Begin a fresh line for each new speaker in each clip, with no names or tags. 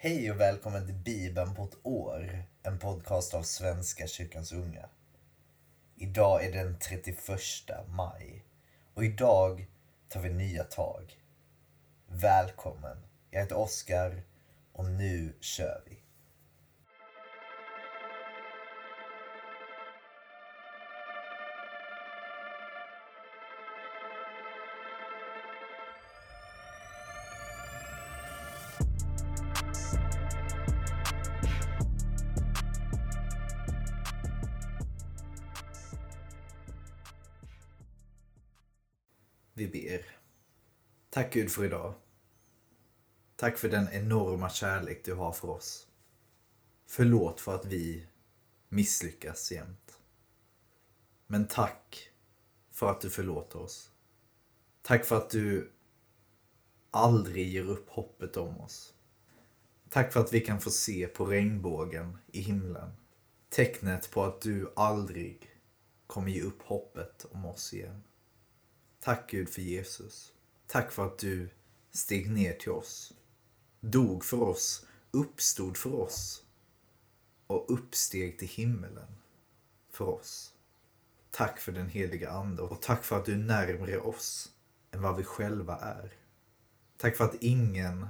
Hej och välkommen till Bibeln på ett år, en podcast av Svenska kyrkans unga. Idag är den 31 maj och idag tar vi nya tag. Välkommen! Jag heter Oskar och nu kör vi. Tack Gud för idag. Tack för den enorma kärlek du har för oss. Förlåt för att vi misslyckas jämt. Men tack för att du förlåter oss. Tack för att du aldrig ger upp hoppet om oss. Tack för att vi kan få se på regnbågen i himlen. Tecknet på att du aldrig kommer ge upp hoppet om oss igen. Tack Gud för Jesus. Tack för att du steg ner till oss. Dog för oss, uppstod för oss och uppsteg till himmelen för oss. Tack för den heliga Ande och tack för att du är närmare oss än vad vi själva är. Tack för att ingen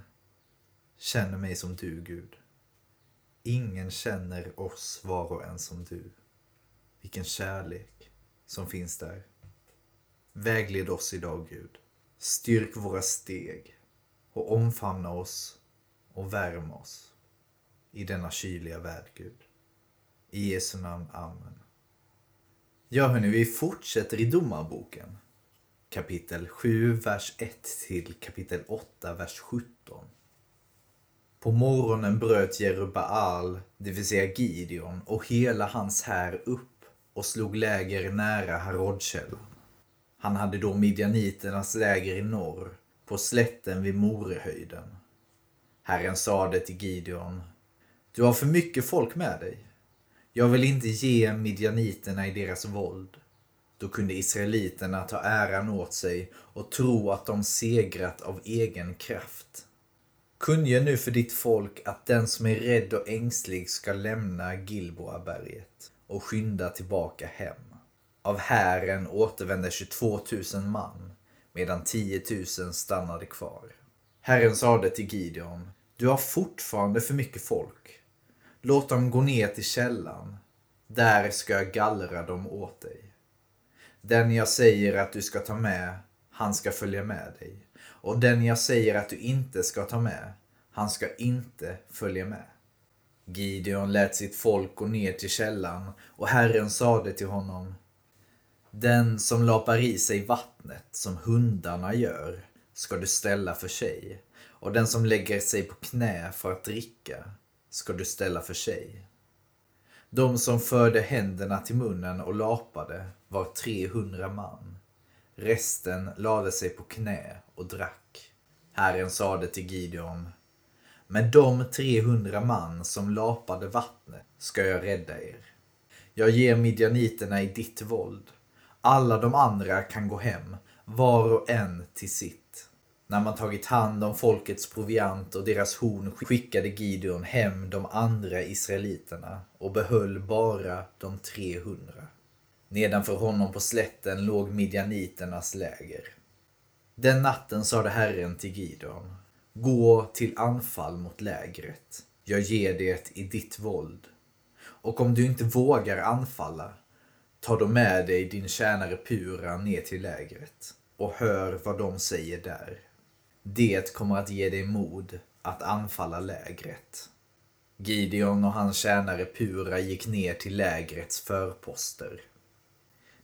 känner mig som du, Gud. Ingen känner oss var och en som du. Vilken kärlek som finns där. Vägled oss idag Gud. Styrk våra steg och omfamna oss och värm oss i denna kyliga värld Gud. I Jesu namn, Amen. Ja hörni, vi fortsätter i Domarboken. Kapitel 7, vers 1 till kapitel 8, vers 17. På morgonen bröt Jerubbaal, det vill säga Gideon, och hela hans här upp och slog läger nära Harodkällan. Han hade då midjaniternas läger i norr, på slätten vid Morehöjden. Herren sade till Gideon, du har för mycket folk med dig. Jag vill inte ge midjaniterna i deras våld. Då kunde israeliterna ta äran åt sig och tro att de segrat av egen kraft. Kunge nu för ditt folk att den som är rädd och ängslig ska lämna Gilboaberget och skynda tillbaka hem. Av hären återvände 22 000 man, medan 10 000 stannade kvar. Herren sade till Gideon, du har fortfarande för mycket folk. Låt dem gå ner till källan. Där ska jag gallra dem åt dig. Den jag säger att du ska ta med, han ska följa med dig. Och den jag säger att du inte ska ta med, han ska inte följa med. Gideon lät sitt folk gå ner till källan och Herren sade till honom den som lapar i sig vattnet som hundarna gör ska du ställa för sig och den som lägger sig på knä för att dricka ska du ställa för sig. De som förde händerna till munnen och lapade var 300 man. Resten lade sig på knä och drack. Herren sade till Gideon med de 300 man som lapade vattnet ska jag rädda er. Jag ger midjaniterna i ditt våld alla de andra kan gå hem, var och en till sitt. När man tagit hand om folkets proviant och deras horn skickade Gideon hem de andra israeliterna och behöll bara de 300. Nedanför honom på slätten låg midjaniternas läger. Den natten sade Herren till Gideon, gå till anfall mot lägret. Jag ger det i ditt våld. Och om du inte vågar anfalla, Ta då med dig din tjänare Pura ner till lägret och hör vad de säger där. Det kommer att ge dig mod att anfalla lägret. Gideon och hans tjänare Pura gick ner till lägrets förposter.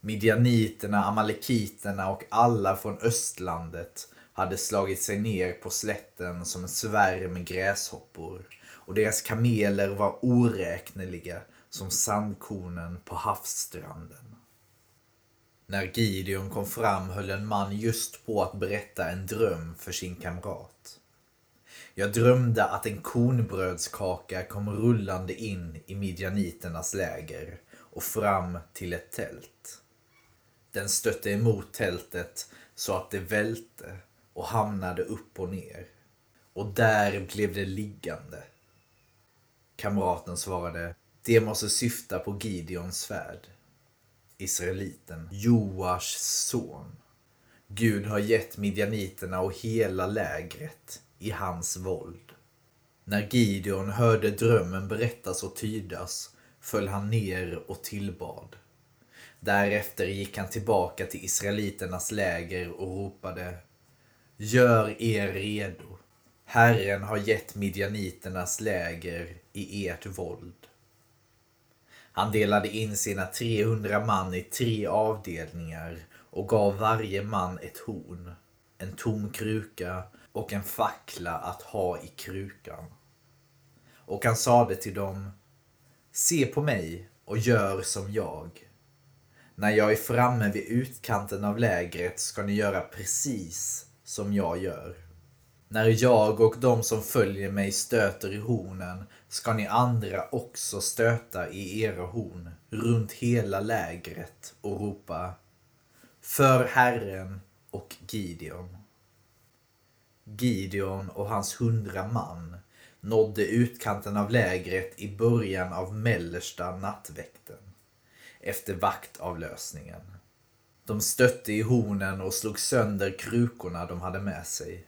Midjaniterna, amalekiterna och alla från östlandet hade slagit sig ner på slätten som en svärm gräshoppor och deras kameler var oräkneliga som sandkornen på havsstranden. När Gideon kom fram höll en man just på att berätta en dröm för sin kamrat. Jag drömde att en kornbrödskaka kom rullande in i midjaniternas läger och fram till ett tält. Den stötte emot tältet så att det välte och hamnade upp och ner. Och där blev det liggande Kamraten svarade, det måste syfta på Gideons svärd. Israeliten, Joars son. Gud har gett midjaniterna och hela lägret i hans våld. När Gideon hörde drömmen berättas och tydas föll han ner och tillbad. Därefter gick han tillbaka till israeliternas läger och ropade Gör er redo. Herren har gett midjaniternas läger i ert våld. Han delade in sina 300 man i tre avdelningar och gav varje man ett horn, en tom kruka och en fackla att ha i krukan. Och han sade till dem, se på mig och gör som jag. När jag är framme vid utkanten av lägret ska ni göra precis som jag gör. När jag och de som följer mig stöter i hornen ska ni andra också stöta i era horn runt hela lägret och ropa För Herren och Gideon. Gideon och hans hundra man nådde utkanten av lägret i början av mellersta nattväkten efter vaktavlösningen. De stötte i hornen och slog sönder krukorna de hade med sig.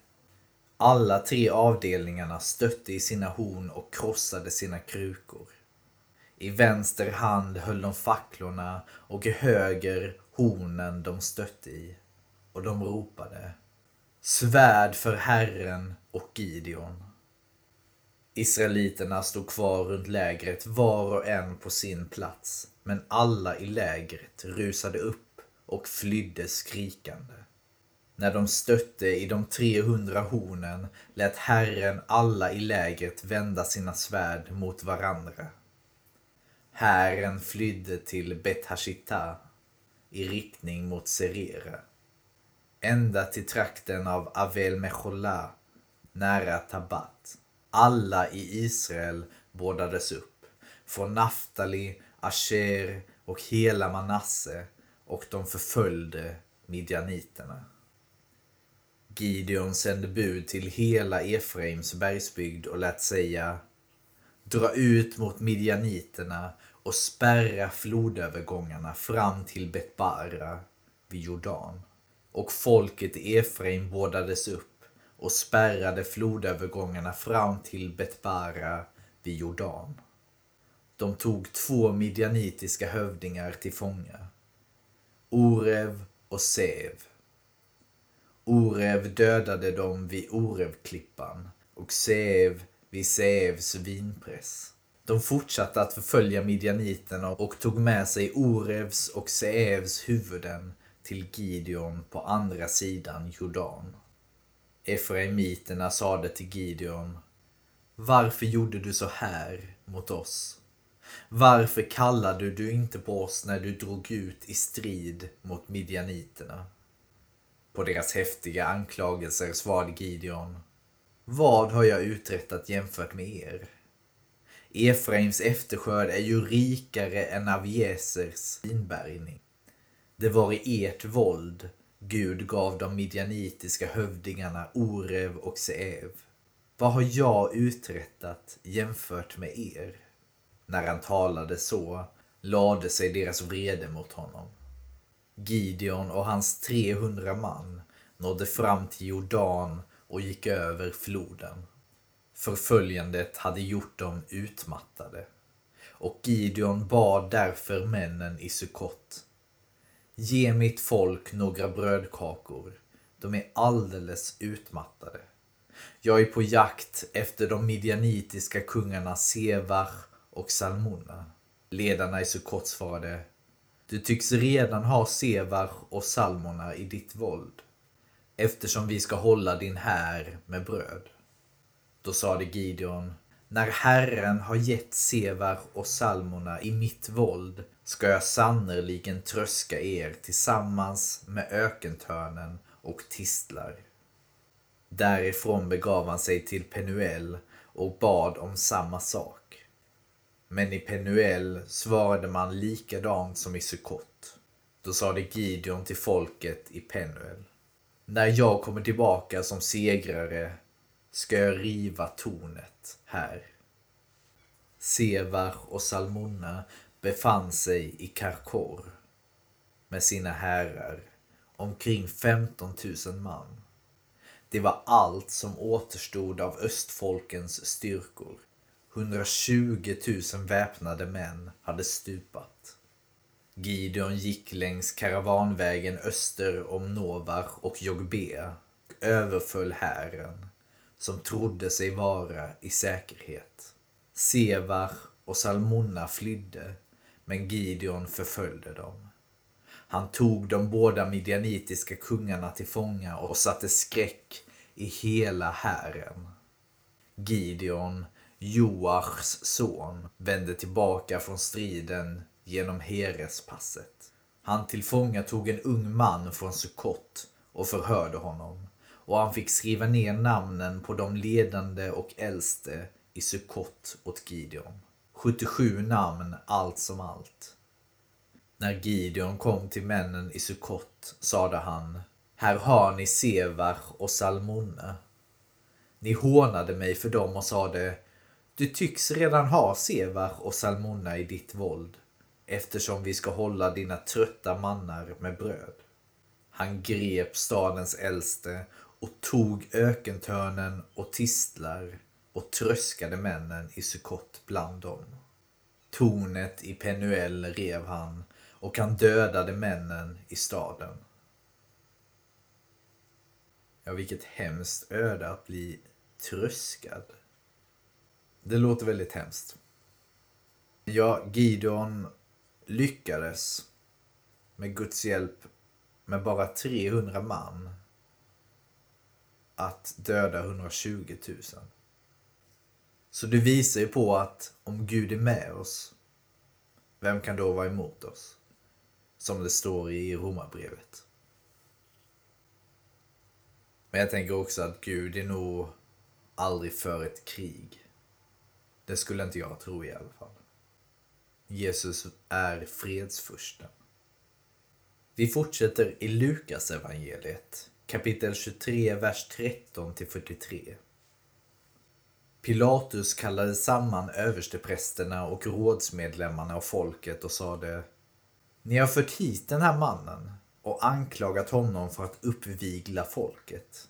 Alla tre avdelningarna stötte i sina horn och krossade sina krukor. I vänster hand höll de facklorna och i höger hornen de stötte i. Och de ropade Svärd för Herren och Gideon. Israeliterna stod kvar runt lägret var och en på sin plats. Men alla i lägret rusade upp och flydde skrikande. När de stötte i de 300 hornen lät Herren alla i lägret vända sina svärd mot varandra. Hären flydde till Bet-Hashita i riktning mot Serera. Ända till trakten av Avel Mechola nära Tabat. Alla i Israel bådades upp. Från Naftali, Asher och hela Manasse och de förföljde midjaniterna. Gideon sände bud till hela Efraims bergsbygd och lät säga Dra ut mot midjaniterna och spärra flodövergångarna fram till Betbara vid Jordan. Och folket i Efraim bådades upp och spärrade flodövergångarna fram till Betbara vid Jordan. De tog två midjanitiska hövdingar till fånga. Orev och Sev Orev dödade dem vid Orevklippan och Sev vid Sevs vinpress. De fortsatte att förfölja midjaniterna och tog med sig Orevs och Seevs huvuden till Gideon på andra sidan Jordan. Efraimiterna sade till Gideon Varför gjorde du så här mot oss? Varför kallade du inte på oss när du drog ut i strid mot midjaniterna? På deras häftiga anklagelser svarade Gideon. Vad har jag uträttat jämfört med er? Efraims efterskörd är ju rikare än Aviesers vinbärgning. Det var i ert våld Gud gav de midjanitiska hövdingarna Orev och Seev. Vad har jag uträttat jämfört med er? När han talade så lade sig deras vrede mot honom. Gideon och hans 300 man nådde fram till Jordan och gick över floden. Förföljandet hade gjort dem utmattade. Och Gideon bad därför männen i Sukkot. Ge mitt folk några brödkakor. De är alldeles utmattade. Jag är på jakt efter de midjanitiska kungarna Sevar och Salmona. Ledarna i Sukkot svarade du tycks redan ha Sevar och salmorna i ditt våld, eftersom vi ska hålla din här med bröd. Då sade Gideon, när Herren har gett Sevar och salmorna i mitt våld ska jag sannerligen tröska er tillsammans med ökentörnen och tistlar. Därifrån begav han sig till Penuel och bad om samma sak. Men i Penuel svarade man likadant som i Sukkot. Då sade Gideon till folket i Penuel. När jag kommer tillbaka som segrare ska jag riva tornet här. Sevar och Salmona befann sig i Karkor med sina herrar, omkring 15 000 man. Det var allt som återstod av östfolkens styrkor. 120 000 väpnade män hade stupat. Gideon gick längs karavanvägen öster om Novar och Jogbea och överföll hären som trodde sig vara i säkerhet. Sevar och Salmonna flydde, men Gideon förföljde dem. Han tog de båda midjanitiska kungarna till fånga och satte skräck i hela hären. Gideon, Joachs son, vände tillbaka från striden genom Herespasset. Han tillfångatog en ung man från Sukkot och förhörde honom och han fick skriva ner namnen på de ledande och äldste i Sukkot åt Gideon. 77 namn allt som allt. När Gideon kom till männen i Sukkot sade han Här har ni Sevar och Salmone. Ni hånade mig för dem och sade du tycks redan ha Sevar och Salmona i ditt våld eftersom vi ska hålla dina trötta mannar med bröd. Han grep stadens äldste och tog ökentörnen och tistlar och tröskade männen i Sukkot bland dem. Tornet i Penuel rev han och han dödade männen i staden. Ja, vilket hemskt öde att bli tröskad. Det låter väldigt hemskt. Ja, Gideon lyckades med Guds hjälp med bara 300 man att döda 120 000. Så det visar ju på att om Gud är med oss, vem kan då vara emot oss? Som det står i Romarbrevet. Men jag tänker också att Gud är nog aldrig för ett krig. Det skulle inte jag tro i alla fall. Jesus är fredsfursten. Vi fortsätter i Lukas evangeliet kapitel 23, vers 13 till 43. Pilatus kallade samman översteprästerna och rådsmedlemmarna och folket och sade Ni har fört hit den här mannen och anklagat honom för att uppvigla folket.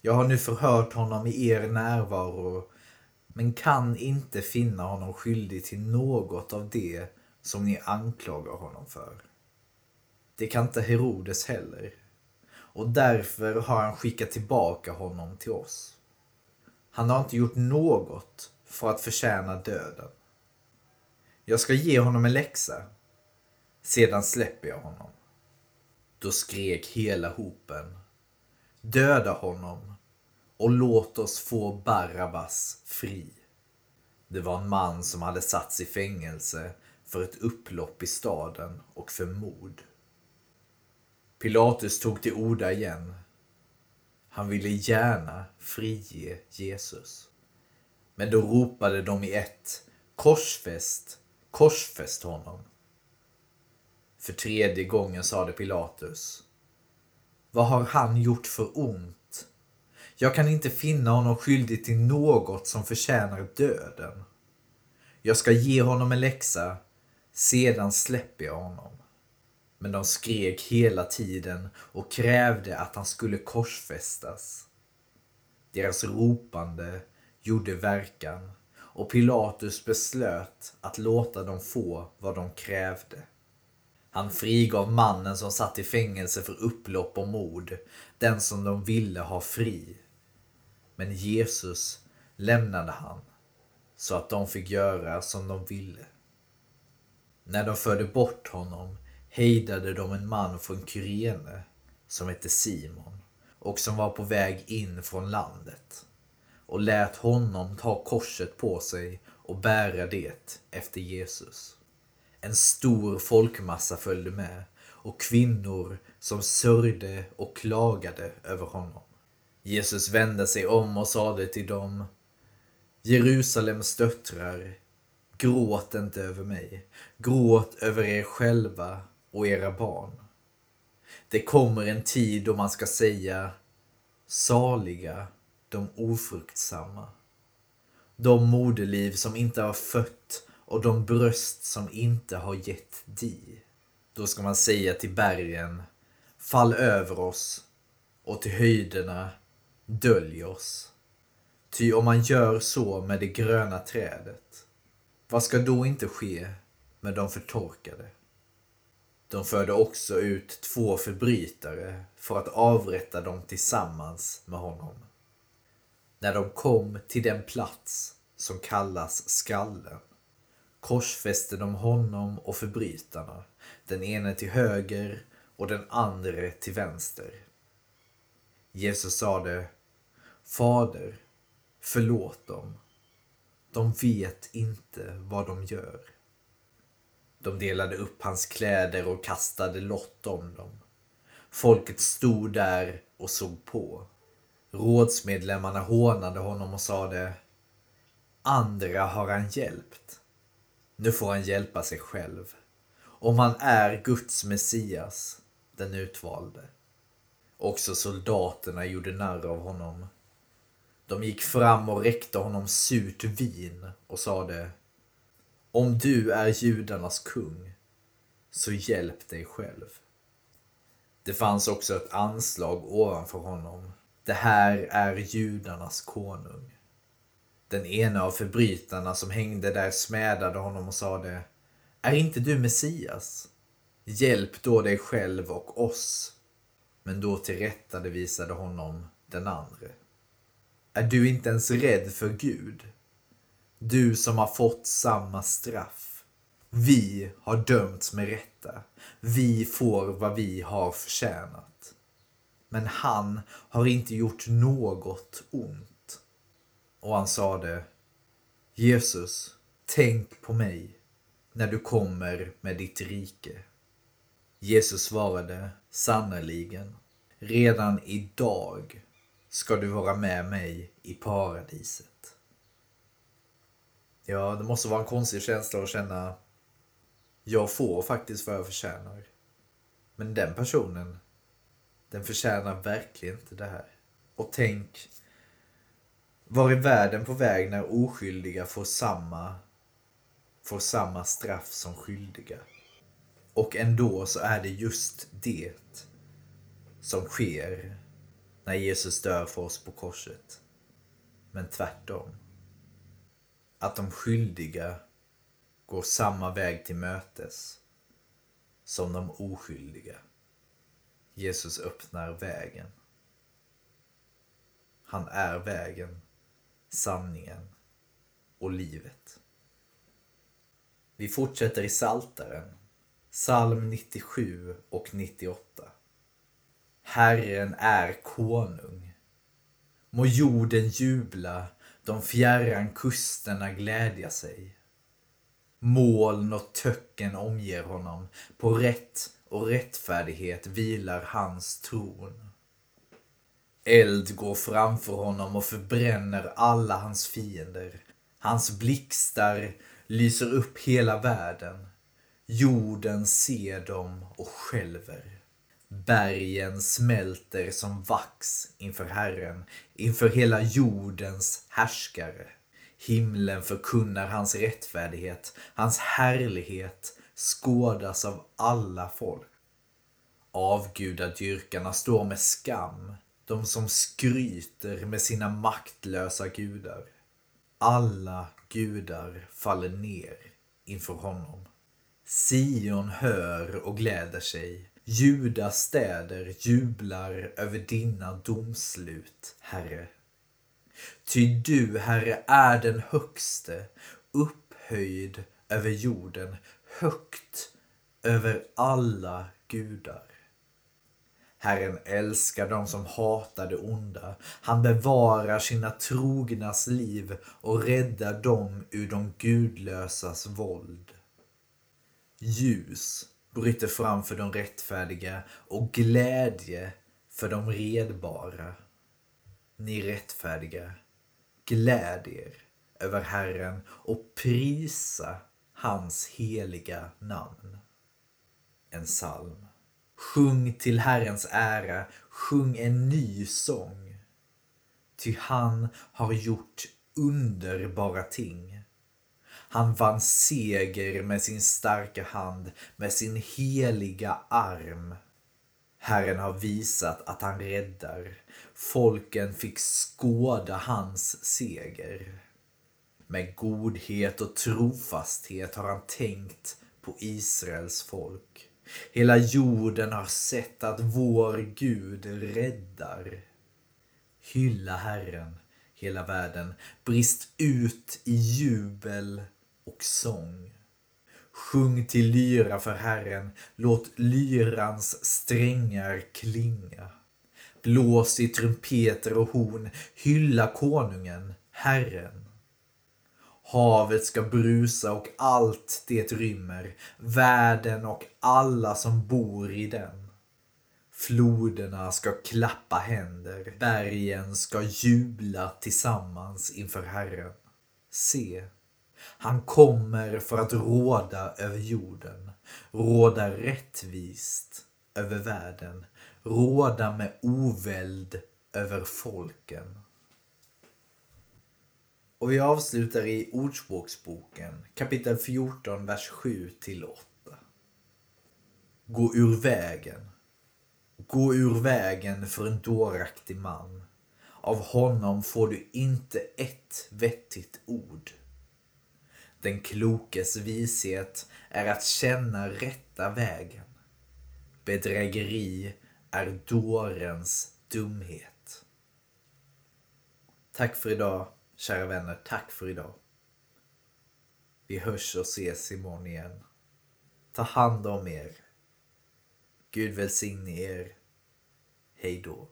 Jag har nu förhört honom i er närvaro men kan inte finna honom skyldig till något av det som ni anklagar honom för. Det kan inte Herodes heller. Och därför har han skickat tillbaka honom till oss. Han har inte gjort något för att förtjäna döden. Jag ska ge honom en läxa. Sedan släpper jag honom. Då skrek hela hopen. Döda honom och låt oss få Barabbas fri. Det var en man som hade satts i fängelse för ett upplopp i staden och för mord. Pilatus tog till orda igen. Han ville gärna frige Jesus. Men då ropade de i ett Korsfäst, korsfäst honom. För tredje gången sade Pilatus. Vad har han gjort för ont? Jag kan inte finna honom skyldig till något som förtjänar döden. Jag ska ge honom en läxa, sedan släpper jag honom. Men de skrek hela tiden och krävde att han skulle korsfästas. Deras ropande gjorde verkan och Pilatus beslöt att låta dem få vad de krävde. Han frigav mannen som satt i fängelse för upplopp och mord, den som de ville ha fri. Men Jesus lämnade han så att de fick göra som de ville. När de förde bort honom hejdade de en man från Kyrene som hette Simon och som var på väg in från landet och lät honom ta korset på sig och bära det efter Jesus. En stor folkmassa följde med och kvinnor som sörjde och klagade över honom. Jesus vände sig om och sade till dem Jerusalems döttrar, gråt inte över mig, gråt över er själva och era barn. Det kommer en tid då man ska säga saliga de ofruktsamma. De moderliv som inte har fött och de bröst som inte har gett di. Då ska man säga till bergen, fall över oss och till höjderna, dölj oss. Ty om man gör så med det gröna trädet, vad ska då inte ske med de förtorkade? De förde också ut två förbrytare för att avrätta dem tillsammans med honom. När de kom till den plats som kallas skallen korsfäste de honom och förbrytarna, den ene till höger och den andra till vänster. Jesus sade, Fader, förlåt dem. De vet inte vad de gör. De delade upp hans kläder och kastade lott om dem. Folket stod där och såg på. Rådsmedlemmarna hånade honom och sade Andra har han hjälpt. Nu får han hjälpa sig själv. Om han är Guds Messias, den utvalde. Också soldaterna gjorde narr av honom. De gick fram och räckte honom surt vin och sade Om du är judarnas kung, så hjälp dig själv. Det fanns också ett anslag ovanför honom. Det här är judarnas konung. Den ena av förbrytarna som hängde där smädade honom och sade Är inte du Messias? Hjälp då dig själv och oss. Men då tillrättade visade honom den andre. Är du inte ens rädd för Gud? Du som har fått samma straff. Vi har dömts med rätta. Vi får vad vi har förtjänat. Men han har inte gjort något ont. Och han sade Jesus, tänk på mig när du kommer med ditt rike. Jesus svarade sannerligen, redan idag ska du vara med mig i paradiset. Ja, det måste vara en konstig känsla att känna jag får faktiskt vad jag förtjänar. Men den personen, den förtjänar verkligen inte det här. Och tänk, var är världen på väg när oskyldiga får samma, får samma straff som skyldiga? Och ändå så är det just det som sker när Jesus dör för oss på korset. Men tvärtom. Att de skyldiga går samma väg till mötes som de oskyldiga. Jesus öppnar vägen. Han är vägen, sanningen och livet. Vi fortsätter i Saltaren, psalm 97 och 98. Herren är konung. Må jorden jubla, de fjärran kusterna glädja sig. Moln och töcken omger honom, på rätt och rättfärdighet vilar hans tron. Eld går framför honom och förbränner alla hans fiender. Hans blixtar lyser upp hela världen. Jorden ser dem och skälver. Bergen smälter som vax inför Herren, inför hela jordens härskare. Himlen förkunnar hans rättfärdighet, hans härlighet skådas av alla folk. Avgudadyrkarna står med skam, de som skryter med sina maktlösa gudar. Alla gudar faller ner inför honom. Sion hör och gläder sig. Judas städer jublar över dina domslut, Herre. Ty du, Herre, är den högste, upphöjd över jorden, högt över alla gudar. Herren älskar dem som hatar det onda. Han bevarar sina trognas liv och räddar dem ur de gudlösas våld. Ljus bryter fram för de rättfärdiga och glädje för de redbara. Ni rättfärdiga, gläd er över Herren och prisa hans heliga namn. En psalm. Sjung till Herrens ära, sjung en ny sång. Ty han har gjort underbara ting. Han vann seger med sin starka hand, med sin heliga arm. Herren har visat att han räddar. Folken fick skåda hans seger. Med godhet och trofasthet har han tänkt på Israels folk. Hela jorden har sett att vår Gud räddar. Hylla Herren, hela världen. Brist ut i jubel och sång. Sjung till lyra för Herren, låt lyrans strängar klinga. Blås i trumpeter och horn, hylla konungen, Herren. Havet ska brusa och allt det rymmer, världen och alla som bor i den. Floderna ska klappa händer, bergen ska jubla tillsammans inför Herren. Se, han kommer för att råda över jorden, råda rättvist över världen, råda med oväld över folken. Och vi avslutar i Ordspråksboken kapitel 14, vers 7 till 8. Gå ur vägen. Gå ur vägen för en dåraktig man. Av honom får du inte ett vettigt. Den klokes vishet är att känna rätta vägen. Bedrägeri är dårens dumhet. Tack för idag, kära vänner. Tack för idag. Vi hörs och ses imorgon igen. Ta hand om er. Gud välsigne er. Hej då.